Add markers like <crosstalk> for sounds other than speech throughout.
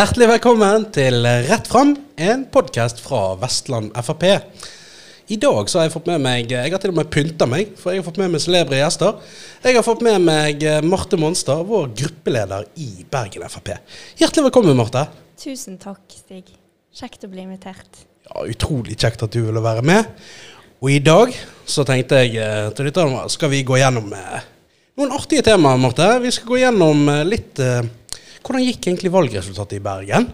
Hjertelig velkommen til Rett fram, en podkast fra Vestland Frp. I dag så har jeg fått med meg Jeg har til og med pynta meg, for jeg har fått med meg celebre gjester. Jeg har fått med meg Marte Monstad, vår gruppeleder i Bergen Frp. Hjertelig velkommen, Marte. Tusen takk, Stig. Kjekt å bli invitert. Ja, Utrolig kjekt at du ville være med. Og i dag så tenkte jeg eh, til lytterne skal vi gå gjennom eh, noen artige temaer, Marte. Vi skal gå gjennom eh, litt eh, Hvordan gikk egentlig valgresultatet i Bergen?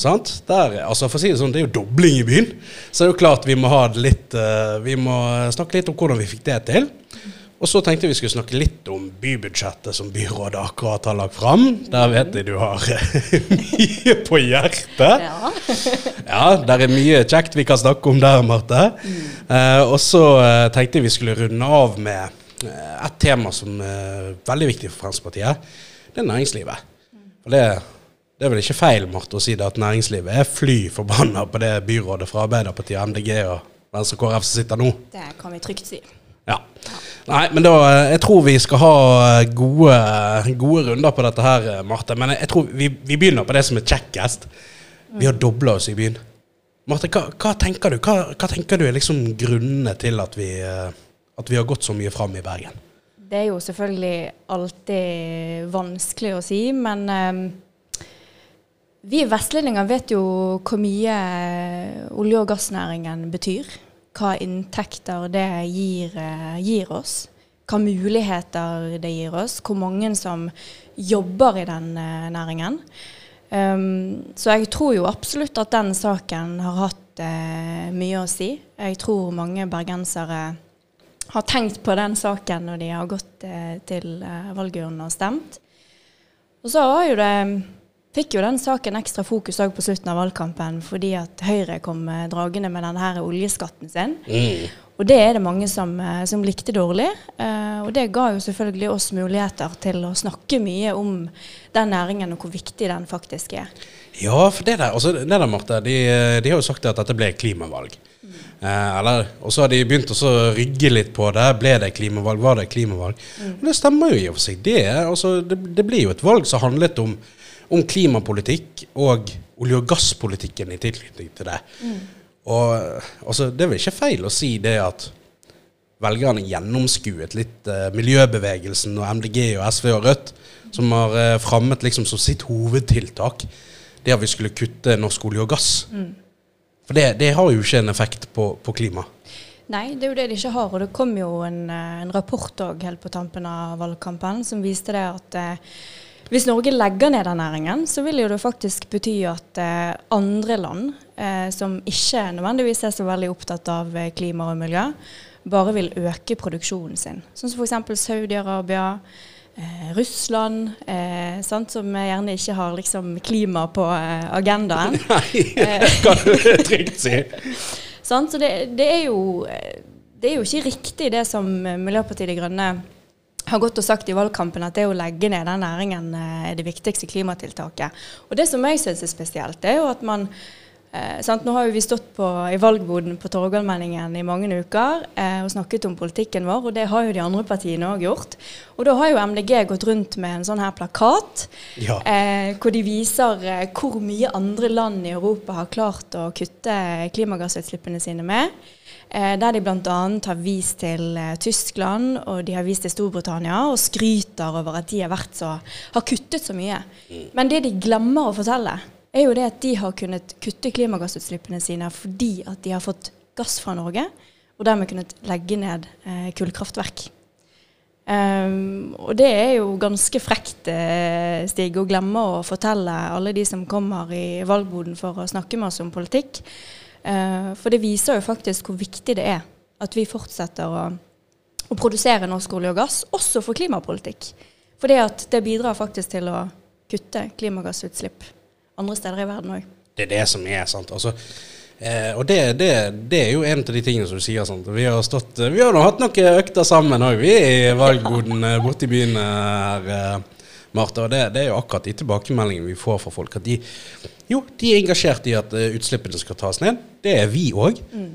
Sant? Der, altså for å si Det sånn, det er jo dobling i byen, så det er jo klart vi må litt eh, Vi må snakke litt om hvordan vi fikk det til. Og så tenkte vi skulle snakke litt om bybudsjettet som byrådet akkurat har lagt fram. Der vet jeg du har <laughs> mye på hjertet. Ja. <laughs> Ja, der er mye kjekt vi kan snakke om der, Marte. Uh, og så eh, tenkte jeg vi skulle runde av med eh, et tema som er veldig viktig for Fremskrittspartiet. Det er næringslivet. For det, det er vel ikke feil, Marte, å si det at næringslivet er fly forbanna på det byrådet fra Arbeiderpartiet, MDG og Venstre og KrF som sitter nå. Det kan vi trygt si. Ja. Nei, men da eh, Jeg tror vi skal ha eh, gode, gode runder på dette her, eh, Marte. Men jeg, tror vi, vi begynner på det som er kjekkest. Vi har dobla oss i byen. Marte, hva, hva tenker du Hva, hva tenker du er liksom grunnene til at vi, eh, at vi har gått så mye fram i Bergen? Det er jo selvfølgelig alltid vanskelig å si, men eh, vi vestlendinger vet jo hvor mye olje- og gassnæringen betyr. Hva inntekter det gir, eh, gir oss. Hva muligheter det gir oss. Hvor mange som jobber i den eh, næringen. Um, så jeg tror jo absolutt at den saken har hatt uh, mye å si. Jeg tror mange bergensere har tenkt på den saken når de har gått eh, til eh, valgurnene og stemt. Og så jo det, fikk jo den saken ekstra fokus òg på slutten av valgkampen fordi at Høyre kom eh, dragende med denne her oljeskatten sin. Og det er det mange som, eh, som likte dårlig. Eh, og det ga jo selvfølgelig oss muligheter til å snakke mye om den næringen og hvor viktig den faktisk er. Ja, for det der, altså, det der Marte, de, de har jo sagt at dette ble klimavalg. Eh, og så har de begynt å rygge litt på det. Ble det klimavalg? Var det klimavalg? Og det stemmer jo i og for seg. Det, altså, det, det blir jo et valg som handlet om, om klimapolitikk og olje- og gasspolitikken i tilknytning til det. Og altså, det er vel ikke feil å si det at velgerne gjennomskuet litt eh, miljøbevegelsen og MDG og SV og Rødt, som har eh, fremmet liksom som sitt hovedtiltak det at vi skulle kutte norsk olje og gass. For det, det har jo ikke en effekt på, på klima. Nei, det er jo det de ikke har. Og det kom jo en, eh, en rapport òg helt på tampen av valgkampen som viste det at eh, hvis Norge legger ned den næringen, så vil jo det faktisk bety at eh, andre land eh, som ikke nødvendigvis er så veldig opptatt av eh, klima og miljø, bare vil øke produksjonen sin. Sånn som f.eks. Saudi-Arabia, Russland, eh, sant, som gjerne ikke har liksom, klima på eh, agendaen. <laughs> Nei, det <laughs> kan du trygt si. <laughs> Sant? Så det, det, er jo, eh, det er jo ikke riktig det som eh, Miljøpartiet De Grønne har gått og sagt i valgkampen, at det å legge ned den næringen eh, er det viktigste klimatiltaket. Og det som jeg syns er spesielt, det er jo at man eh, sant? Nå har vi stått på, i valgboden på Torgallmenningen i mange uker eh, og snakket om politikken vår, og det har jo de andre partiene òg gjort. Og da har jo MDG gått rundt med en sånn her plakat Ja. eh, hvor de viser eh, hvor mye andre land i Europa har klart å kutte klimagassutslippene sine med. Eh, der de bl.a. har vist til eh, Tyskland og de har vist til Storbritannia og skryter over at de har, så, har kuttet så mye. Men det de glemmer å fortelle, er jo det at de har kunnet kutte klimagassutslippene sine fordi at de har fått gass fra Norge, og dermed kunnet legge ned eh, kullkraftverk. Um, og det er jo ganske frekt, eh, Stig, å glemme å fortelle alle de som kommer i valgboden for å snakke med oss om politikk. Uh, for det viser jo faktisk hvor viktig det er at vi fortsetter å, å produsere norsk olje og gass, også for klimapolitikk. For det bidrar faktisk til å kutte klimagassutslipp andre steder i verden òg. Det er det som er, sant. Altså, eh, og det, det, det er jo en av de tingene som du sier. Sant? Vi har stått Vi har nå hatt noen økter sammen òg, vi i valgboden eh, borte i byen her, Martha, Og det, det er jo akkurat de tilbakemeldingene vi får fra folk. At de, jo, de er engasjert i at eh, utslippene skal tas ned. Det er vi òg. Eh,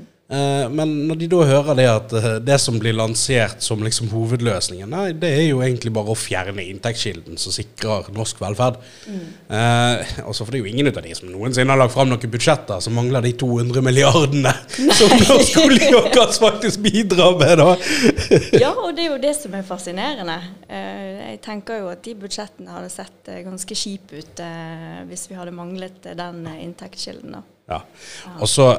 men når de da hører det at eh, det som blir lansert som liksom hovedløsningen, nei, det er jo egentlig bare å fjerne inntektskilden som sikrer norsk velferd. Mm. Eh, også for det er jo ingen av de som noensinne har lagt fram noen budsjetter som mangler de 200 milliardene som norsk olje og gass faktisk bidrar med, da. ja, og det er jo det som er fascinerende. Eh, jeg tenker jo at de budsjettene hadde sett eh, ganske kjipe ut eh, hvis vi hadde manglet den inntektskilden. da. Ja. Og så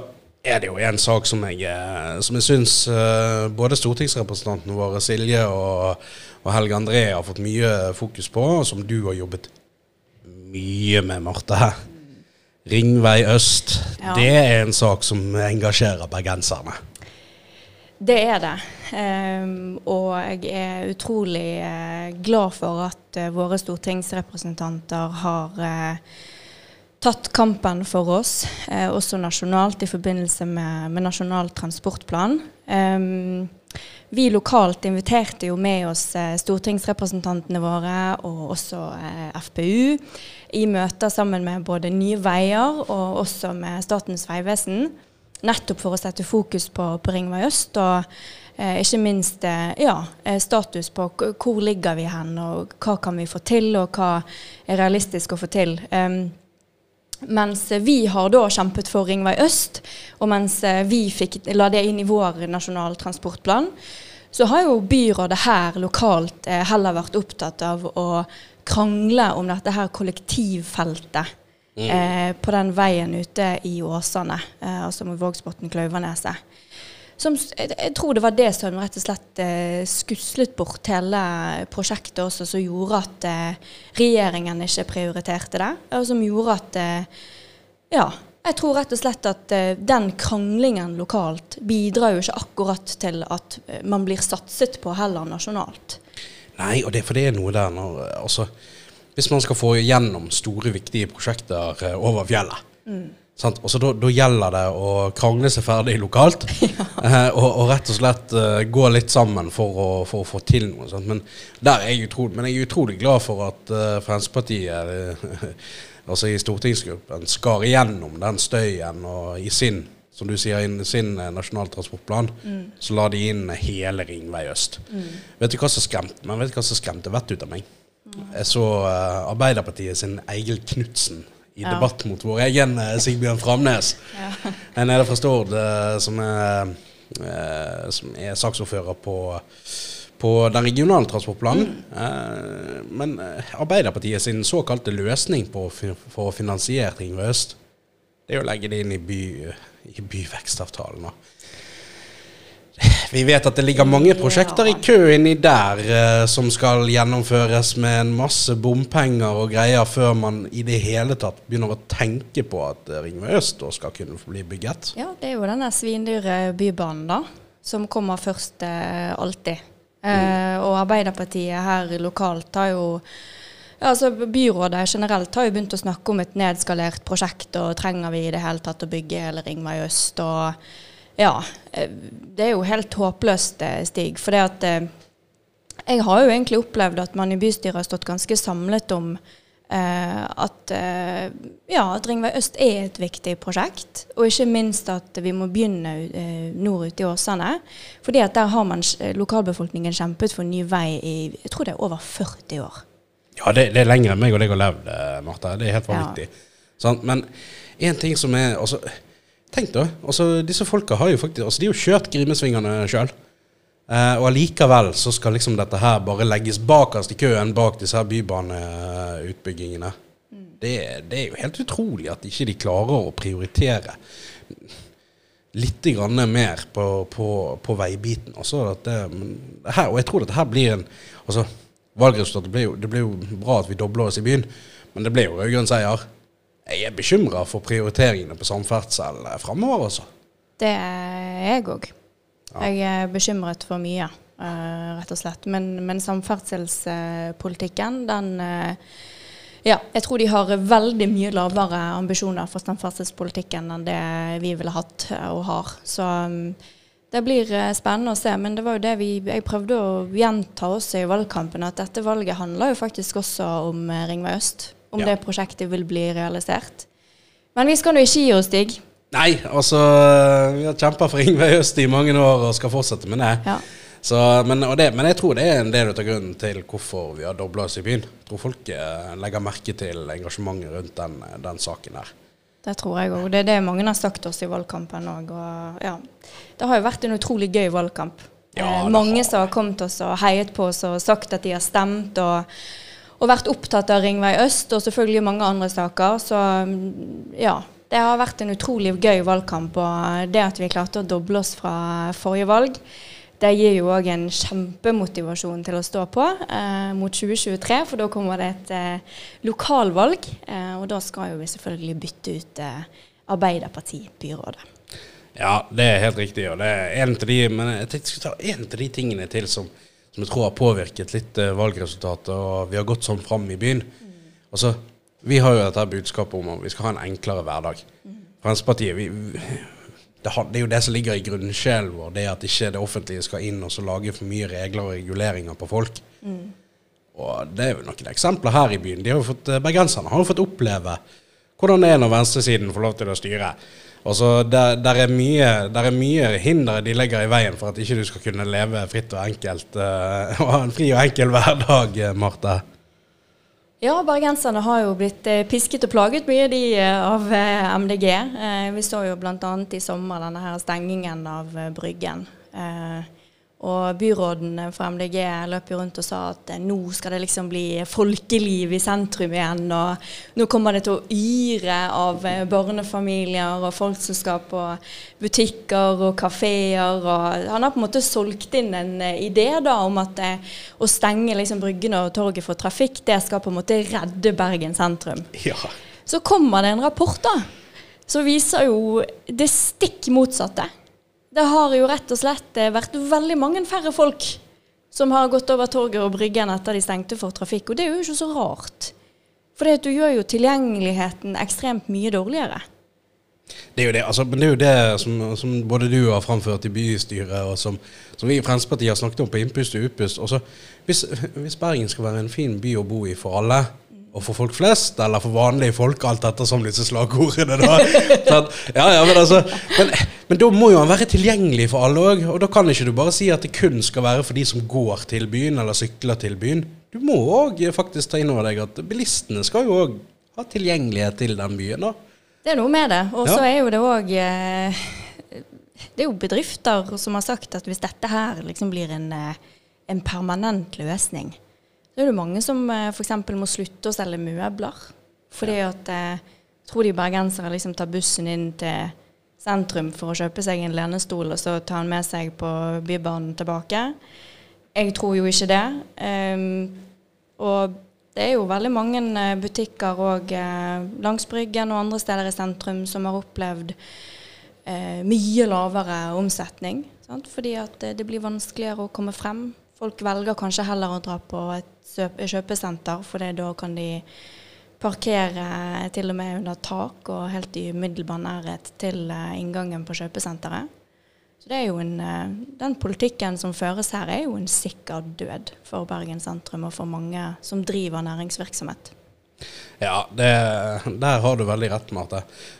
er det jo en sak som jeg, eh, som jeg syns uh, både stortingsrepresentantene våre Silje og, og, Helge André har fått mye fokus på, og som du har jobbet mye med, Marte. Ringvei øst. Ja. Det er en sak som engasjerer bergenserne. Det er det. Um, og jeg er utrolig uh, glad for at våre stortingsrepresentanter har uh, tatt kampen for oss, eh, også nasjonalt i forbindelse med, med Nasjonal transportplan. Um, vi lokalt inviterte jo med oss eh, stortingsrepresentantene våre og også eh, FPU i møter sammen med både Nye Veier og også med Statens vegvesen. Nettopp for å sette fokus på, på Ringvei øst. og eh, ikke minst ja, status på hvor ligger vi hen, og hva kan vi få til, og hva er realistisk å få til. Um, mens vi har da kjempet for Ringvei øst, og mens vi fikk, la det inn i vår nasjonal transportplan, så har jo byrådet her lokalt eh, heller vært opptatt av å krangle om dette her kollektivfeltet mm. eh, på den veien ute i Åsane, eh, altså mot Vågsbotn-Klauvaneset. Som, jeg, tror det var det som rett og slett eh, skuslet bort hele prosjektet også, som gjorde at eh, regjeringen ikke prioriterte det. Og som gjorde at eh, ja, jeg tror rett og slett at uh, den kranglingen lokalt bidrar jo ikke akkurat til at uh, man blir satset på heller nasjonalt. Nei, og det, for det er noe der når altså, Hvis man skal få gjennom store, viktige prosjekter over fjellet, mm. Og så da, gjelder det å krangle seg ferdig lokalt. <laughs> Ja. Eh, og, og, rett og slett uh, gå litt sammen for å, for å få til noe. Sant? Men, jeg utrolig, men jeg er utrolig glad for at uh, Fremskrittspartiet uh, <laughs> altså i stortingsgruppen skar igjennom den støyen og i sin som du sier, i sin nasjonal transportplan, mm. så la de inn hele Ringvei øst. Mm. Vet du hva som skremte meg? vet du hva som skremte vettet ut av meg? Mm. Jeg så Arbeiderpartiet sin Eigil Knutsen i ja. debatt mot vår egen uh, Sigbjørn Framnes. ja. En nede fra Stord som, er, uh, som er saksordfører på, på den regionale transportplanen. Mm. men Arbeiderpartiet sin såkalte løsning på, for å finansiere ting Øst, det er å legge det inn i, by, i byvekstavtalen. Da. Vi vet at det ligger mange prosjekter i kø inni der uh, som skal gjennomføres med en masse bompenger og greier før man i det hele tatt begynner å tenke på at uh, Ringvei øst da skal kunne bli bygget. Ja, det er jo denne svindyre bybanen da, som kommer først uh, alltid. Mm. Og Arbeiderpartiet her lokalt har jo altså Byrådet generelt har jo begynt å snakke om et nedskalert prosjekt, og trenger vi i det hele tatt å bygge hele Ringvei øst? og ja. Eh, det er jo helt håpløst, eh, Stig. For det at eh, Jeg har jo egentlig opplevd at man i bystyret har stått ganske samlet om eh, at, ja, at Ringvei øst er et viktig prosjekt. Og ikke minst at vi må begynne nord ute i Åsane. fordi at der har man lokalbefolkningen kjempet for ny vei i jeg tror det er over 40 år. Ja, det, det er lenger enn meg og deg har levd, Martha. Det er helt vanvittig. Ja. Sånn, men en ting som er altså, Tenk da, altså disse folka har jo faktisk altså De har jo kjørt Grimesvingene sjøl. Eh, og allikevel så skal liksom dette her bare legges bakerst i køen bak disse her bybaneutbyggingene. Mm. Det, det, er jo helt utrolig at ikke de klarer å prioritere litt grann mer på, på, på veibiten. Altså det, her, og jeg tror dette her blir en altså Valgresultatet ble jo, det ble jo bra at vi dobler oss i byen, men det ble jo rød-grønn seier. Jeg er bekymra for prioriteringene på samferdsel eh, framover, altså. Det er jeg òg. Ja. Jeg er bekymret for mye, uh, rett og slett. Men, men samferdselspolitikken, den uh, Ja, jeg tror de har veldig mye lavere ambisjoner for samferdselspolitikken enn det vi ville hatt og har. Så um, det blir spennende å se. Men det var jo det vi, jeg prøvde å gjenta også i valgkampen, at dette valget handler jo faktisk også om Ringvei øst om ja. det prosjektet vil bli realisert. Men vi skal nå ikke gi oss, Stig. Nei, altså Vi har kjempa for Ingveig Øst i mange år og skal fortsette med det. Ja. Så, men, og det. men jeg tror det er en del av grunnen til hvorfor vi har dobla oss i byen. Jeg tror folk eh, legger merke til engasjementet rundt den, den saken her. Det tror jeg òg. Det er det mange har sagt oss i valgkampen òg. Ja. Det har jo vært en utrolig gøy valgkamp. Ja, eh, mange som har kommet oss og heiet på oss og sagt at de har stemt. og og vært opptatt av Ringvei øst og selvfølgelig mange andre saker. Så mm, ja, det har vært en utrolig gøy valgkamp. Og det at vi klarte å doble oss fra forrige valg, det gir jo òg en kjempemotivasjon til å stå på eh, mot 2023. For da kommer det et eh, lokalvalg, eh, og da skal jo vi selvfølgelig bytte ut eh, Arbeiderparti-byrådet. Ja, det er helt riktig. Og det er en av de, men jeg tenkte jeg skulle ta en av de tingene til som som jeg tror har påvirket litt eh, valgresultatet, og vi har gått sånn fram i byen. Altså, Vi har jo dette budskapet om at vi skal ha en enklere hverdag. Fremskrittspartiet vi, det, det er jo det som ligger i grunnsjelen vår, det at ikke det offentlige skal inn og så lage for mye regler og reguleringer på folk. Og det er jo noen eksempler her i byen. Eh, Bergenserne har jo fått oppleve hvordan det er når venstresiden får lov til å styre. Og så der, der, er mye, der er mye hindre de legger i veien for at ikke du skal kunne leve fritt og enkelt uh, <laughs> og ha en fri og enkel hverdag, eh, Marte. Ja, bergenserne har jo blitt eh, pisket og plaget mye, de eh, av eh, MDG. Eh, vi så jo bl.a. i sommer denne her stengingen av eh, Bryggen. Og byråden fra MDG løp jo rundt og sa at eh, nå skal det liksom bli folkeliv i sentrum igjen. Og nå kommer det til å yre av eh, barnefamilier og folk som skal på butikker og kafeer. Og han har på en måte solgt inn en eh, idé da om at det, å stenge liksom bryggene og torget for trafikk, det skal på en måte redde Bergen sentrum. Ja. Så kommer det en rapport da, som viser jo det stikk motsatte. Det har jo rett og slett eh, vært veldig mange færre folk som har gått over torget og Bryggen etter de stengte for trafikk. Og det er jo ikke så rart. For du gjør jo tilgjengeligheten ekstremt mye dårligere. Det er jo det, altså, det er jo det som, som både du har framført i bystyret, og som, som vi i Fremskrittspartiet har snakket om på innpust og utpust. Hvis, hvis Bergen skal være en fin by å bo i for alle, og for folk flest, eller for vanlige folk, alt etter som disse slagordene, da. <laughs> Sånn, ja, ja, men, altså, men, men da må jo han være tilgjengelig for alle òg. Og da kan ikke du bare si at det kun skal være for de som går til byen, eller sykler til byen. Du må òg faktisk ta inn over deg at bilistene skal jo òg ha tilgjengelighet til den byen, da. Det er noe med det. Og så Ja. er jo det òg eh, Det er jo bedrifter som har sagt at hvis dette her liksom blir en, eh, en permanent løsning, så er det mange som eh, f.eks. må slutte å selge møbler. Fordi at eh, tror de bergensere liksom tar bussen inn til sentrum for å kjøpe seg en lenestol, og så tar han med seg på Bybanen tilbake. Jeg tror jo ikke det. Ehm, og det er jo veldig mange eh, butikker eh, langs Bryggen og andre steder i sentrum som har opplevd eh, mye lavere omsetning. Sant? Fordi at det blir vanskeligere å komme frem. Folk velger kanskje heller å dra på et kjøpesenter, for da kan de parkere til og med under tak og helt i umiddelbar nærhet til eh, inngangen på kjøpesenteret. Så det er jo en, eh, Den politikken som føres her, er jo en sikker død for Bergen sentrum og for mange som driver næringsvirksomhet. Ja, det, der har du veldig rett, Marte.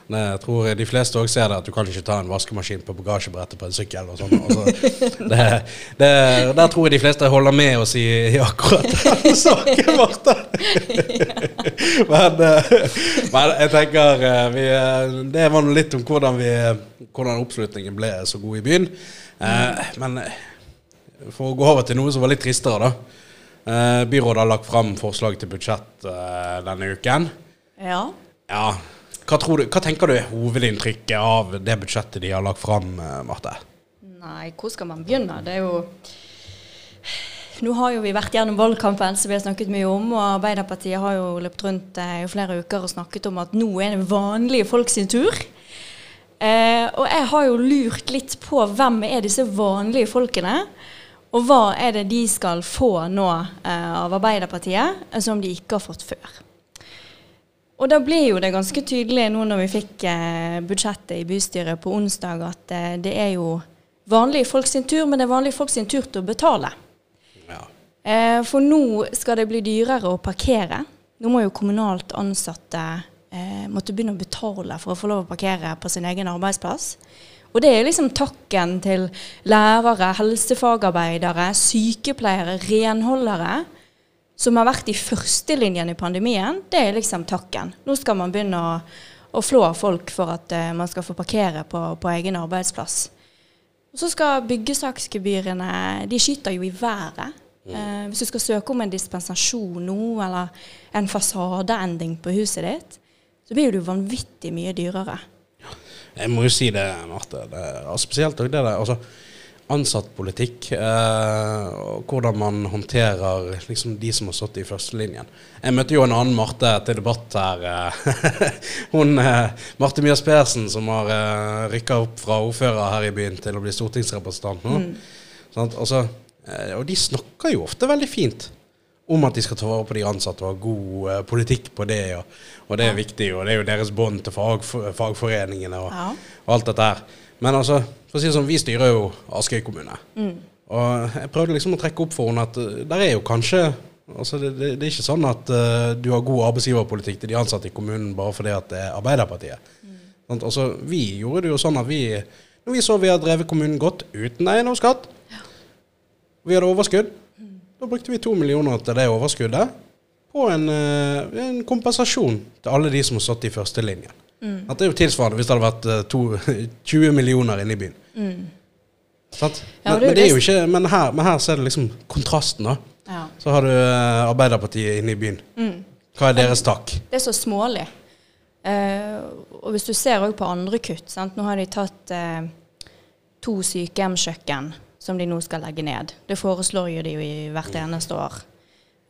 Jeg tror de fleste òg ser det, at du kan ikke ta en vaskemaskin på bagasjebrettet på en sykkel. og sånn. Altså, <laughs> det, det, der tror jeg de fleste holder med oss i, i akkurat den <laughs> saken, Marte. men, eh, men jeg tenker eh, vi, eh, Det var nå litt om hvordan, vi, hvordan oppslutningen ble så god i byen. Men for å gå over til noe som var litt tristere, da. Eh, byrådet har lagt fram forslag til budsjett eh, denne uken. Ja. Ja, hva, tror du, hva tenker du er hovedinntrykket av det budsjettet de har lagt fram, eh, Marte? Nei, hvor skal man begynne? Det er jo Nå har jo vi vært gjennom valgkampen som vi har snakket mye om, og Arbeiderpartiet har jo løpt rundt eh, i flere uker og snakket om at nå er det vanlige folk sin tur. Eh, og jeg har jo lurt litt på hvem er disse vanlige folkene? Og hva er det de skal få nå eh, av Arbeiderpartiet eh, som de ikke har fått før? Og da blir jo det ganske tydelig nå når vi fikk eh, budsjettet i bystyret på onsdag, at eh, det er jo vanlige folk sin tur, men det er vanlige folk sin tur til å betale. Ja. Eh, for nå skal det bli dyrere å parkere. Nå må jo kommunalt ansatte eh, måtte begynne å betale for å få lov å parkere på sin egen arbeidsplass. Og det er liksom takken til lærere, helsefagarbeidere, sykepleiere, renholdere som har vært i førstelinjen i pandemien. Det er liksom takken. Nå skal man begynne å, å flå folk for at uh, man skal få parkere på, på egen arbeidsplass. Og så skal byggesaksgebyrene De skyter jo i været. Uh, hvis du skal søke om en dispensasjon nå, eller en fasadeendring på huset ditt, så blir det jo vanvittig mye dyrere. Jeg må jo si det, Marte. Det, er spesielt det der altså, ansattpolitikk. Eh, og hvordan man håndterer liksom, de som har stått i førstelinjen. Jeg møtte jo en annen Marte til debatt her. Eh, <laughs> hun, eh, Marte Mias Persen, som har eh, rykka opp fra ordfører her i byen til å bli stortingsrepresentant nå. Mm. Sånn, altså, eh, og de snakker jo ofte veldig fint om at de skal ta vare på de ansatte og ha god uh, politikk på det. Og, og det er ja. viktig, og det er jo deres bånd til fag, fagforeningene og, ja. og, alt dette her. Men altså, for å si det sånn, vi styrer jo Askøy kommune. Mm. Og jeg prøvde liksom å trekke opp for henne at uh, der er jo kanskje altså det, det, det, er ikke sånn at uh, du har god arbeidsgiverpolitikk til de ansatte i kommunen bare fordi at det er Arbeiderpartiet. Mm. Sånn, altså, vi gjorde det jo sånn at vi når vi så vi har drevet kommunen godt uten eiendomsskatt, ja. vi hadde overskudd, da brukte vi to millioner til det overskuddet på en, eh, en kompensasjon til alle de som har stått i førstelinjen. Mm. Det er jo tilsvarende hvis det hadde vært eh, to, <laughs> 20 millioner inne i byen. Mm. Men, men, det er jo ikke, men her, men her ser du liksom kontrasten. da. Ja. Så har du uh, Arbeiderpartiet inne i byen. Mm. Hva er deres tak? Det er så smålig. Uh, og hvis du ser òg på andre kutt sant? Nå har de tatt uh, to sykehjemskjøkken som de nå skal legge ned. Det foreslår jo de jo i hvert eneste år.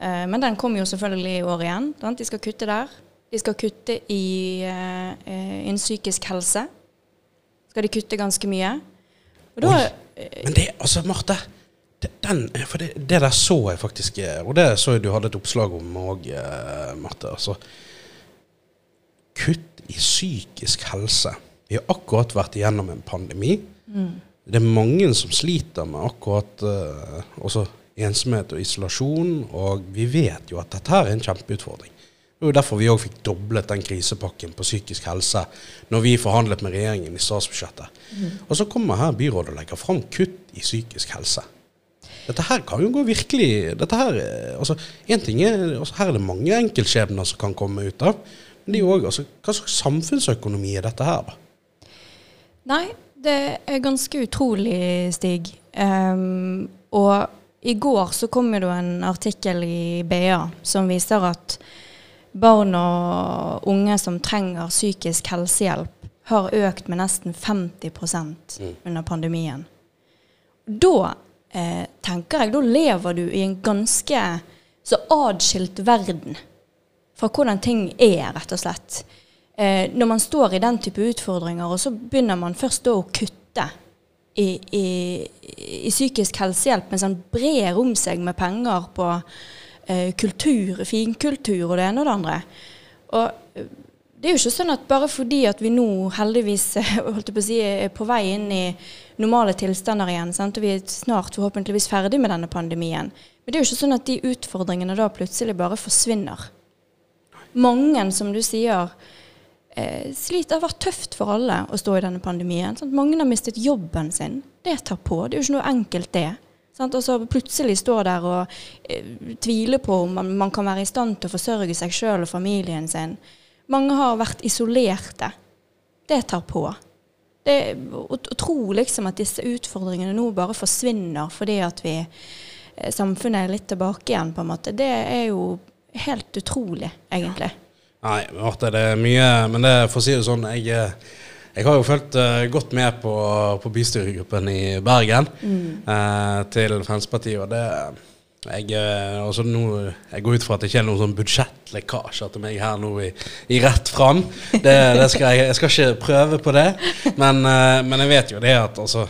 Uh, men den kommer jo selvfølgelig i år igjen. Sant? De skal kutte der. De skal kutte i uh, innen psykisk helse. Skal de kutte ganske mye. Da, men det, altså, Marte. Den, det, det, der så jeg faktisk Og det så jeg du hadde et oppslag om òg, Marte. Altså, kutt i psykisk helse. Vi har akkurat vært igjennom en pandemi. Mm det er mange som sliter med akkurat uh, ensomhet og isolasjon, og vi vet jo at dette her er en kjempeutfordring. Det er jo derfor vi òg fikk doblet den krisepakken på psykisk helse når vi forhandlet med regjeringen i statsbudsjettet. Mm. Og så kommer her byrådet og legger fram kutt i psykisk helse. Dette her kan jo gå virkelig dette her, altså, en ting er, altså, Her er det mange enkeltskjebner som kan komme ut av. Men det er jo også, altså, hva slags samfunnsøkonomi er dette her, da? Nei, det er ganske utrolig, Stig. Um, og i går så kom det en artikkel i BA som viser at barn og unge som trenger psykisk helsehjelp, har økt med nesten 50 mm. under pandemien. Da eh, tenker jeg, da lever du i en ganske så adskilt verden fra hvordan ting er, rett og slett eh, når man står i den type utfordringer, og så begynner man først da å kutte i, i, i psykisk helsehjelp mens man brer om seg med penger på eh, kultur, finkultur og det ene og det andre. Og eh, det er jo ikke sånn at bare fordi at vi nå heldigvis <laughs> på si, er på vei inn i normale tilstander igjen, sant? og vi er snart forhåpentligvis ferdig med denne pandemien, men det er jo ikke sånn at de utfordringene da plutselig bare forsvinner. Mange, som du sier, sliter. Det har vært tøft for alle å stå i denne pandemien. Sant? Mange har mistet jobben sin. Det tar på. Det er jo ikke noe enkelt, det. Sant? Og så plutselig stå der og eh, tvile på om man, man, kan være i stand til å forsørge seg sjøl og familien sin. Mange har vært isolerte. Det tar på. Det, å, å tro liksom at disse utfordringene nå bare forsvinner fordi at vi, eh, samfunnet er litt tilbake igjen, på en måte, det er jo helt utrolig, egentlig. Nei, Marte, det er mye Men det, for å si det sånn, jeg, eh, jeg har jo fulgt uh, godt med på, på bystyregruppen i Bergen mm. uh, til Fremskrittspartiet. Og det jeg, altså nå, jeg, går ut fra at det ikke er noen sånn budsjettlekkasje til meg her nå i, i rett fram. Det, det skal jeg, jeg, skal ikke prøve på det. Men, men jeg vet jo det at altså,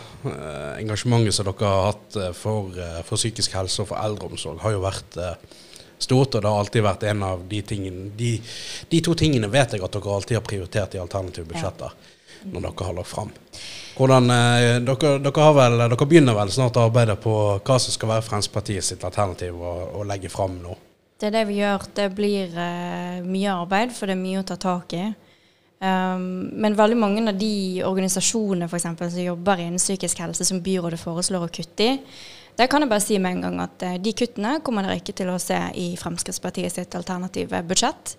engasjementet som dere har hatt for, for, psykisk helse og for eldreomsorg, har jo vært stort, og det har alltid vært en av de tingene De, de to tingene vet jeg at dere alltid har prioritert i alternative budsjetter ja. når dere har lagt fram. Hvordan, eh, dere, dere, vel, dere, begynner vel snart å arbeide på hva som skal være Fremskrittspartiet sitt alternativ å, å legge fram nå? Det er det vi gjør. Det blir eh, mye arbeid, for det er mye å ta tak i. Um, men veldig mange av de organisasjonene for eksempel, som jobber innen psykisk helse, som byrådet foreslår å kutte i, der kan jeg bare si med en gang at eh, de kuttene kommer dere ikke til å se i Fremskrittspartiet sitt alternative budsjett.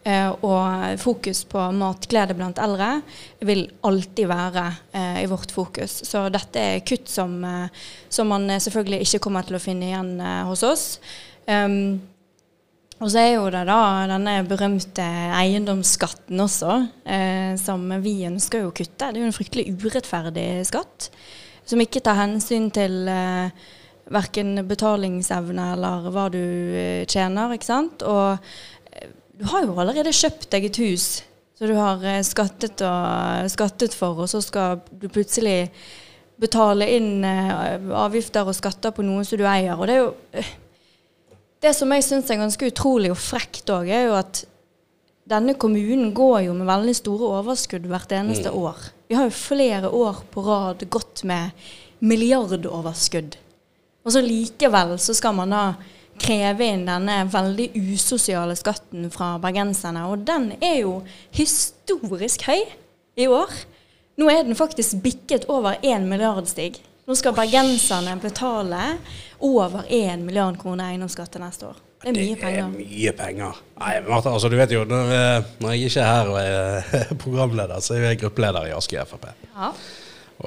Uh, og fokus på matglede blant eldre vil alltid være uh, i vårt fokus. Så dette er kutt som, som man selvfølgelig ikke kommer til å finne igjen hos oss. Um, og så er jo det da denne berømte eiendomsskatten også, eh, som vi ønsker å kutte. Det er jo en fryktelig urettferdig skatt, som ikke tar hensyn til eh, verken betalingsevne eller hva du eh, tjener, ikke sant. Og eh, du har jo allerede kjøpt deg et hus så du har eh, skattet, og, skattet for, og så skal du plutselig betale inn eh, avgifter og skatter på noe som du eier. Og det er jo det som jeg syns er ganske utrolig og frekt òg, er jo at denne kommunen går jo med veldig store overskudd hvert eneste mm. år. Vi har jo flere år på rad gått med milliardoverskudd. Og så likevel så skal man da kreve inn denne veldig usosiale skatten fra bergenserne. Og den er jo historisk høy i år. Nå er den faktisk bikket over én milliard, Stig. Nå skal bergenserne betale over 1 milliard kroner eiendomsskatt til neste år. Det er mye penger. Det er mye penger. Nei, Martha, altså, du vet jo, når, eh, når, jeg ikke er her og er <laughs> programleder, så er jeg gruppeleder i Askøy Frp. Ja.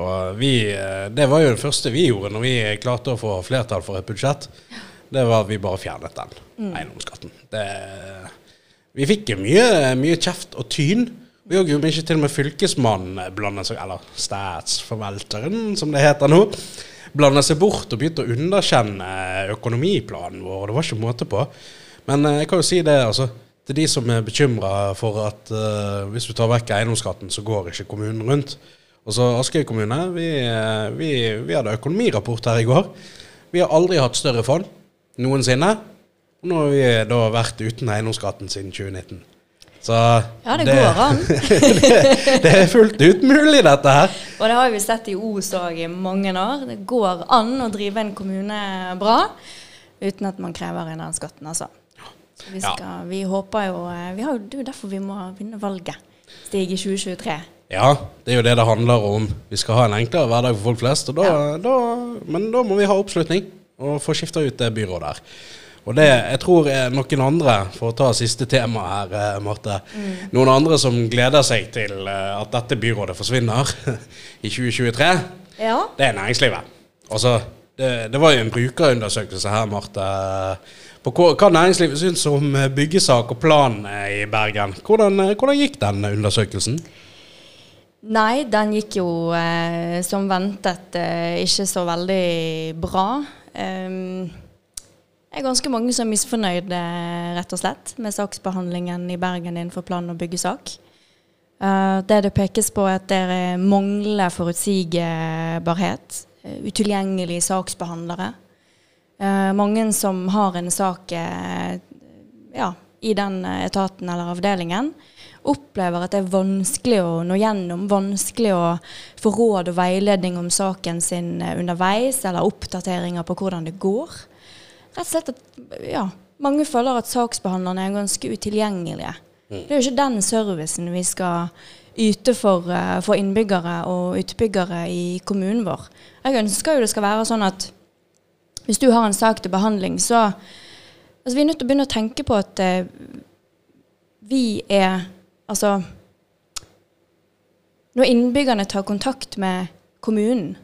Og vi, eh, det var jo det første vi gjorde når vi klarte å få flertall for et budsjett. Det var at vi bare fjernet den mm. eiendomsskatten. Det, vi fikk mye, mye kjeft og tyn. Vi òg gjorde ikke til og med Fylkesmannen blandet seg, eller statsforvalteren, som det heter nå, blander seg bort og begynte å underkjenne økonomiplanen vår. Det var ikke måte på. Men eh, jeg kan jo si det, altså. Til de som er bekymra for at uh, hvis du tar vekk eiendomsskatten, så går ikke kommunen rundt. Og så Askøy kommune, vi, eh, vi, vi hadde økonomirapport her i går. Vi har aldri hatt større fond noensinne. Og nå har vi da vært uten eiendomsskatten siden 2019. Så ja, det, det går an. det, <laughs> det, er fullt ut mulig, dette her. Og det har vi sett i Os òg i mange år. Det går an å drive en kommune bra uten at man krever inn den skatten, altså. Vi, skal, ja. vi, håper jo eh, vi har, Det er jo derfor vi må vinne valget. Stig i 2023. Ja, det er jo det det handler om. Vi skal ha en enklere hverdag for folk flest. Da, ja. da, men da må vi ha oppslutning og få skifta ut det byrådet her. Og det, jeg tror noen andre, for å ta siste tema her, eh, Marte mm. Noen andre som gleder seg til eh, at dette byrådet forsvinner <laughs> i 2023, ja. det er næringslivet. Altså, det, det, var jo en brukerundersøkelse her, Marte, på hva næringslivet syns om byggesak og plan i Bergen. Hvordan, hvordan gikk den undersøkelsen? Nei, den gikk jo eh, som ventet eh, ikke så veldig bra. Um, det er ganske mange som er misfornøyde rett og slett, med saksbehandlingen i Bergen innenfor plan- og byggesak. Uh, det det pekes på, er at det er manglende forutsigbarhet. Uh, utilgjengelige saksbehandlere. Uh, mange som har en sak ja, i den etaten eller avdelingen, opplever at det er vanskelig å nå gjennom, vanskelig å få råd og veiledning om saken sin underveis, eller oppdateringer på hvordan det går rett og slett at ja, mange føler at saksbehandlerne er ganske utilgjengelige. Mm. Det er jo ikke den servicen vi skal yte for, uh, for, innbyggere og utbyggere i kommunen vår. Jeg ønsker jo det skal være sånn at hvis du har en sak til behandling, så altså, Vi er nødt til å begynne å tenke på at eh, vi er Altså Når innbyggerne tar kontakt med kommunen,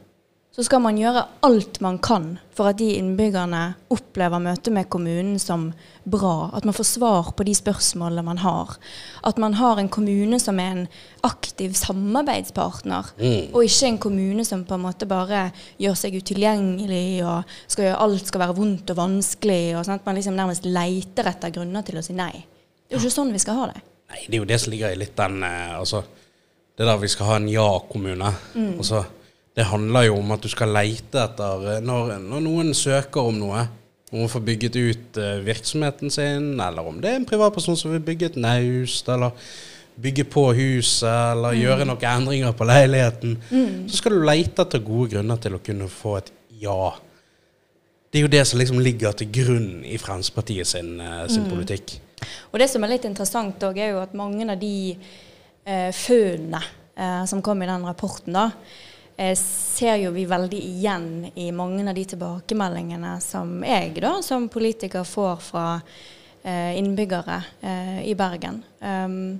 så skal man gjøre alt man kan for at de innbyggerne opplever møtet med kommunen som bra. At man får svar på de spørsmålene man har. At man har en kommune som er en aktiv samarbeidspartner, mm. og ikke en kommune som på en måte bare gjør seg utilgjengelig og skal gjøre alt skal være vondt og vanskelig. og sånn At man liksom nærmest leiter etter grunner til å si nei. Det er jo ikke sånn vi skal ha det. Nei, det er jo det som ligger i litt den eh, altså, Det der vi skal ha en ja-kommune. Mm. Altså, det handler jo om at du skal leite etter eh, Når, når noen søker om noe, om å få bygget ut uh, virksomheten sin, eller om det er en privatperson som vil bygge et naust, eller bygge på huset, eller mm. gjøre noen endringer på leiligheten, mm. så skal du leite etter gode grunner til å kunne få et ja. det er jo det som liksom ligger til grunn i Fremskrittspartiet sin, eh, sin Mm. politikk. Og det som er litt interessant òg, er jo at mange av de eh, funnene eh, som kom i den rapporten, da, eh, ser jo vi veldig igjen i mange av de tilbakemeldingene som jeg da som politiker får fra eh, innbyggere eh, i Bergen. Um,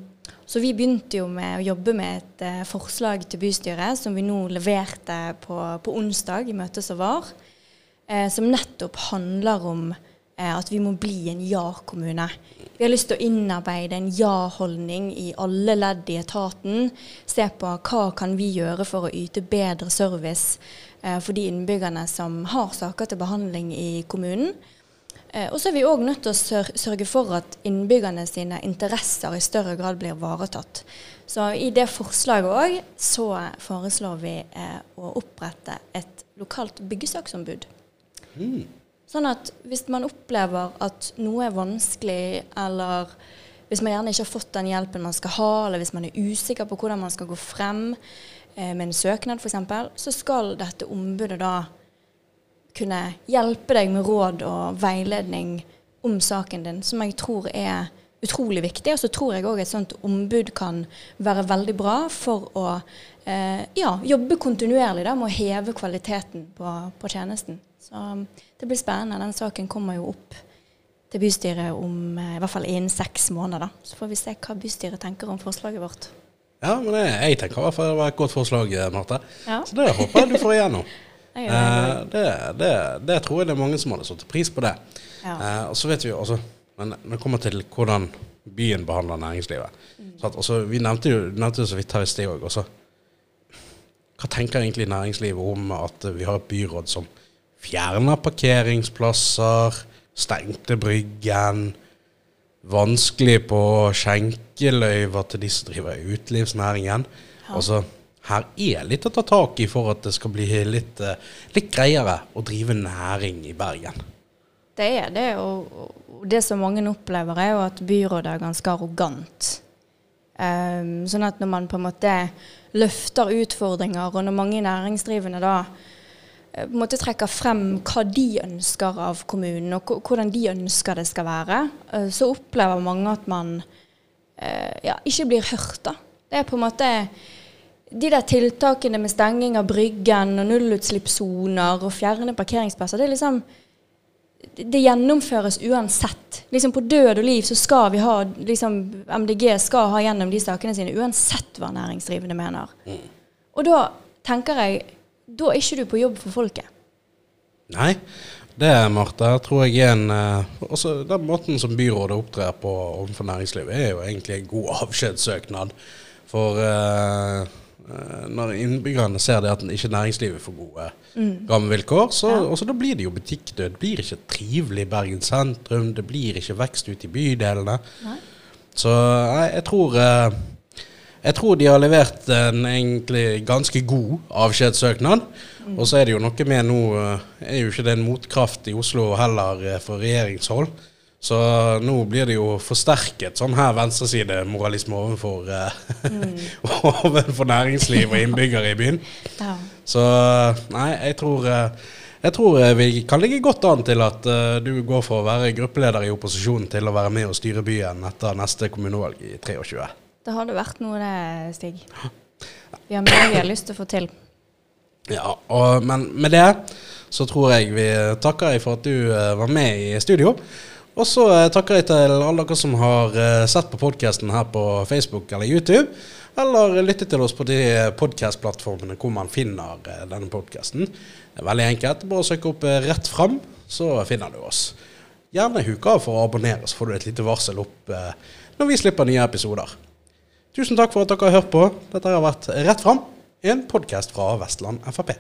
så vi begynte jo med å jobbe med et forslag til bystyret som vi nå leverte på, på onsdag i møtet som var, som nettopp handler om at vi må bli en ja-kommune. Vi har lyst til å innarbeide en ja-holdning i alle ledd i etaten. Se på hva kan vi gjøre for å yte bedre service eh, for de innbyggerne som har saker til behandling i kommunen. Eh, og så er vi òg nødt til å sørge for at innbyggerne sine interesser i større grad blir ivaretatt. Så i det forslaget òg så foreslår vi eh, å opprette et lokalt byggesaksombud. Sånn at hvis man opplever at noe er vanskelig, eller hvis man gjerne ikke har fått den hjelpen man skal ha, eller hvis man er usikker på hvordan man skal gå frem eh, med en søknad f.eks., så skal dette ombudet da kunne hjelpe deg med råd og veiledning om saken din, som jeg tror er utrolig viktig. Og så tror jeg òg et sånt ombud kan være veldig bra for å ja, jobbe kontinuerlig da, med å heve kvaliteten på, på tjenesten. Så um, det blir spennende. Den saken kommer jo opp til bystyret om eh, i hvert fall innen seks måneder. da. Så får vi se hva bystyret tenker om forslaget vårt. Ja, men jeg, jeg tenker i hvert fall det var et godt forslag, eh, Marte. Ja. Så det håper jeg du får igjennom. <laughs> Eh, det, det, det tror jeg det er mange som hadde satt pris på det. Ja. Eh, og så vet vi jo også Men når det kommer til hvordan byen behandler næringslivet så at, også, Vi nevnte jo nevnte det så vidt her i sted òg. Hva tenker egentlig næringslivet om at vi har et byråd som fjerner parkeringsplasser, stengte Bryggen, vanskelig på skjenkeløyver til de som driver utelivsnæringen? Altså, her er litt å ta tak i for at det skal bli litt, eh, litt greiere å drive næring i Bergen. Det er det, og det som mange opplever, er jo at byrådet er ganske arrogant. Ehm, sånn at når man på en måte løfter utfordringer, og når mange næringsdrivende da eh, på en måte trekker frem hva de ønsker av kommunen, og hvordan de ønsker det skal være, eh, så opplever mange at man eh, ja, ikke blir hørt. da. Det er på en måte de der tiltakene med stenging av Bryggen og nullutslippssoner og fjerne parkeringsplasser, det er liksom det gjennomføres uansett. Liksom På død og liv så skal vi ha liksom, MDG skal ha gjennom de sakene sine uansett hva næringsdrivende mener. Og da tenker jeg Da er ikke du på jobb for folket. Nei, det Marte, tror jeg er en eh, Også den måten som byrådet opptrer på overfor næringslivet, er jo egentlig en god avskjedssøknad. For eh, når innbyggerne ser det at ikke næringslivet får gode rammevilkår, så Ja. også da blir det jo butikkdød. Det blir ikke trivelig i Bergen sentrum, det blir ikke vekst ute i bydelene. Nei. Så jeg, jeg tror eh, Jeg tror de har levert en egentlig ganske god avskjedssøknad. Og så er det jo noe med nå eh, Er jo ikke det en motkraft i Oslo heller for regjeringshold. Så nå blir det jo forsterket sånn her venstresidemoralisme overfor, mm. <laughs> overfor næringsliv og innbyggere i byen. Ja. Så nei, jeg tror eh, jeg tror eh, vi kan ligge godt an til at uh, du går for å være gruppeleder i opposisjonen til å være med og styre byen etter neste kommunevalg i 23. Det hadde vært noe, det, Stig. Vi har mye vi har lyst til å få til. Ja, og, men med det så tror jeg vi takker deg for at du var med i studio. Og så eh, takker jeg til alle dere som har eh, sett på podkasten her på Facebook eller YouTube. Eller lyttet til oss på de podkastplattformene hvor man finner eh, denne podkasten. Veldig enkelt. Bare søk opp Rett fram, så finner du oss. Gjerne huk av for å abonnere, så får du et lite varsel opp når vi slipper nye episoder. Tusen takk for at dere har hørt på. Dette har vært Rett fram, en podkast fra Vestland Frp.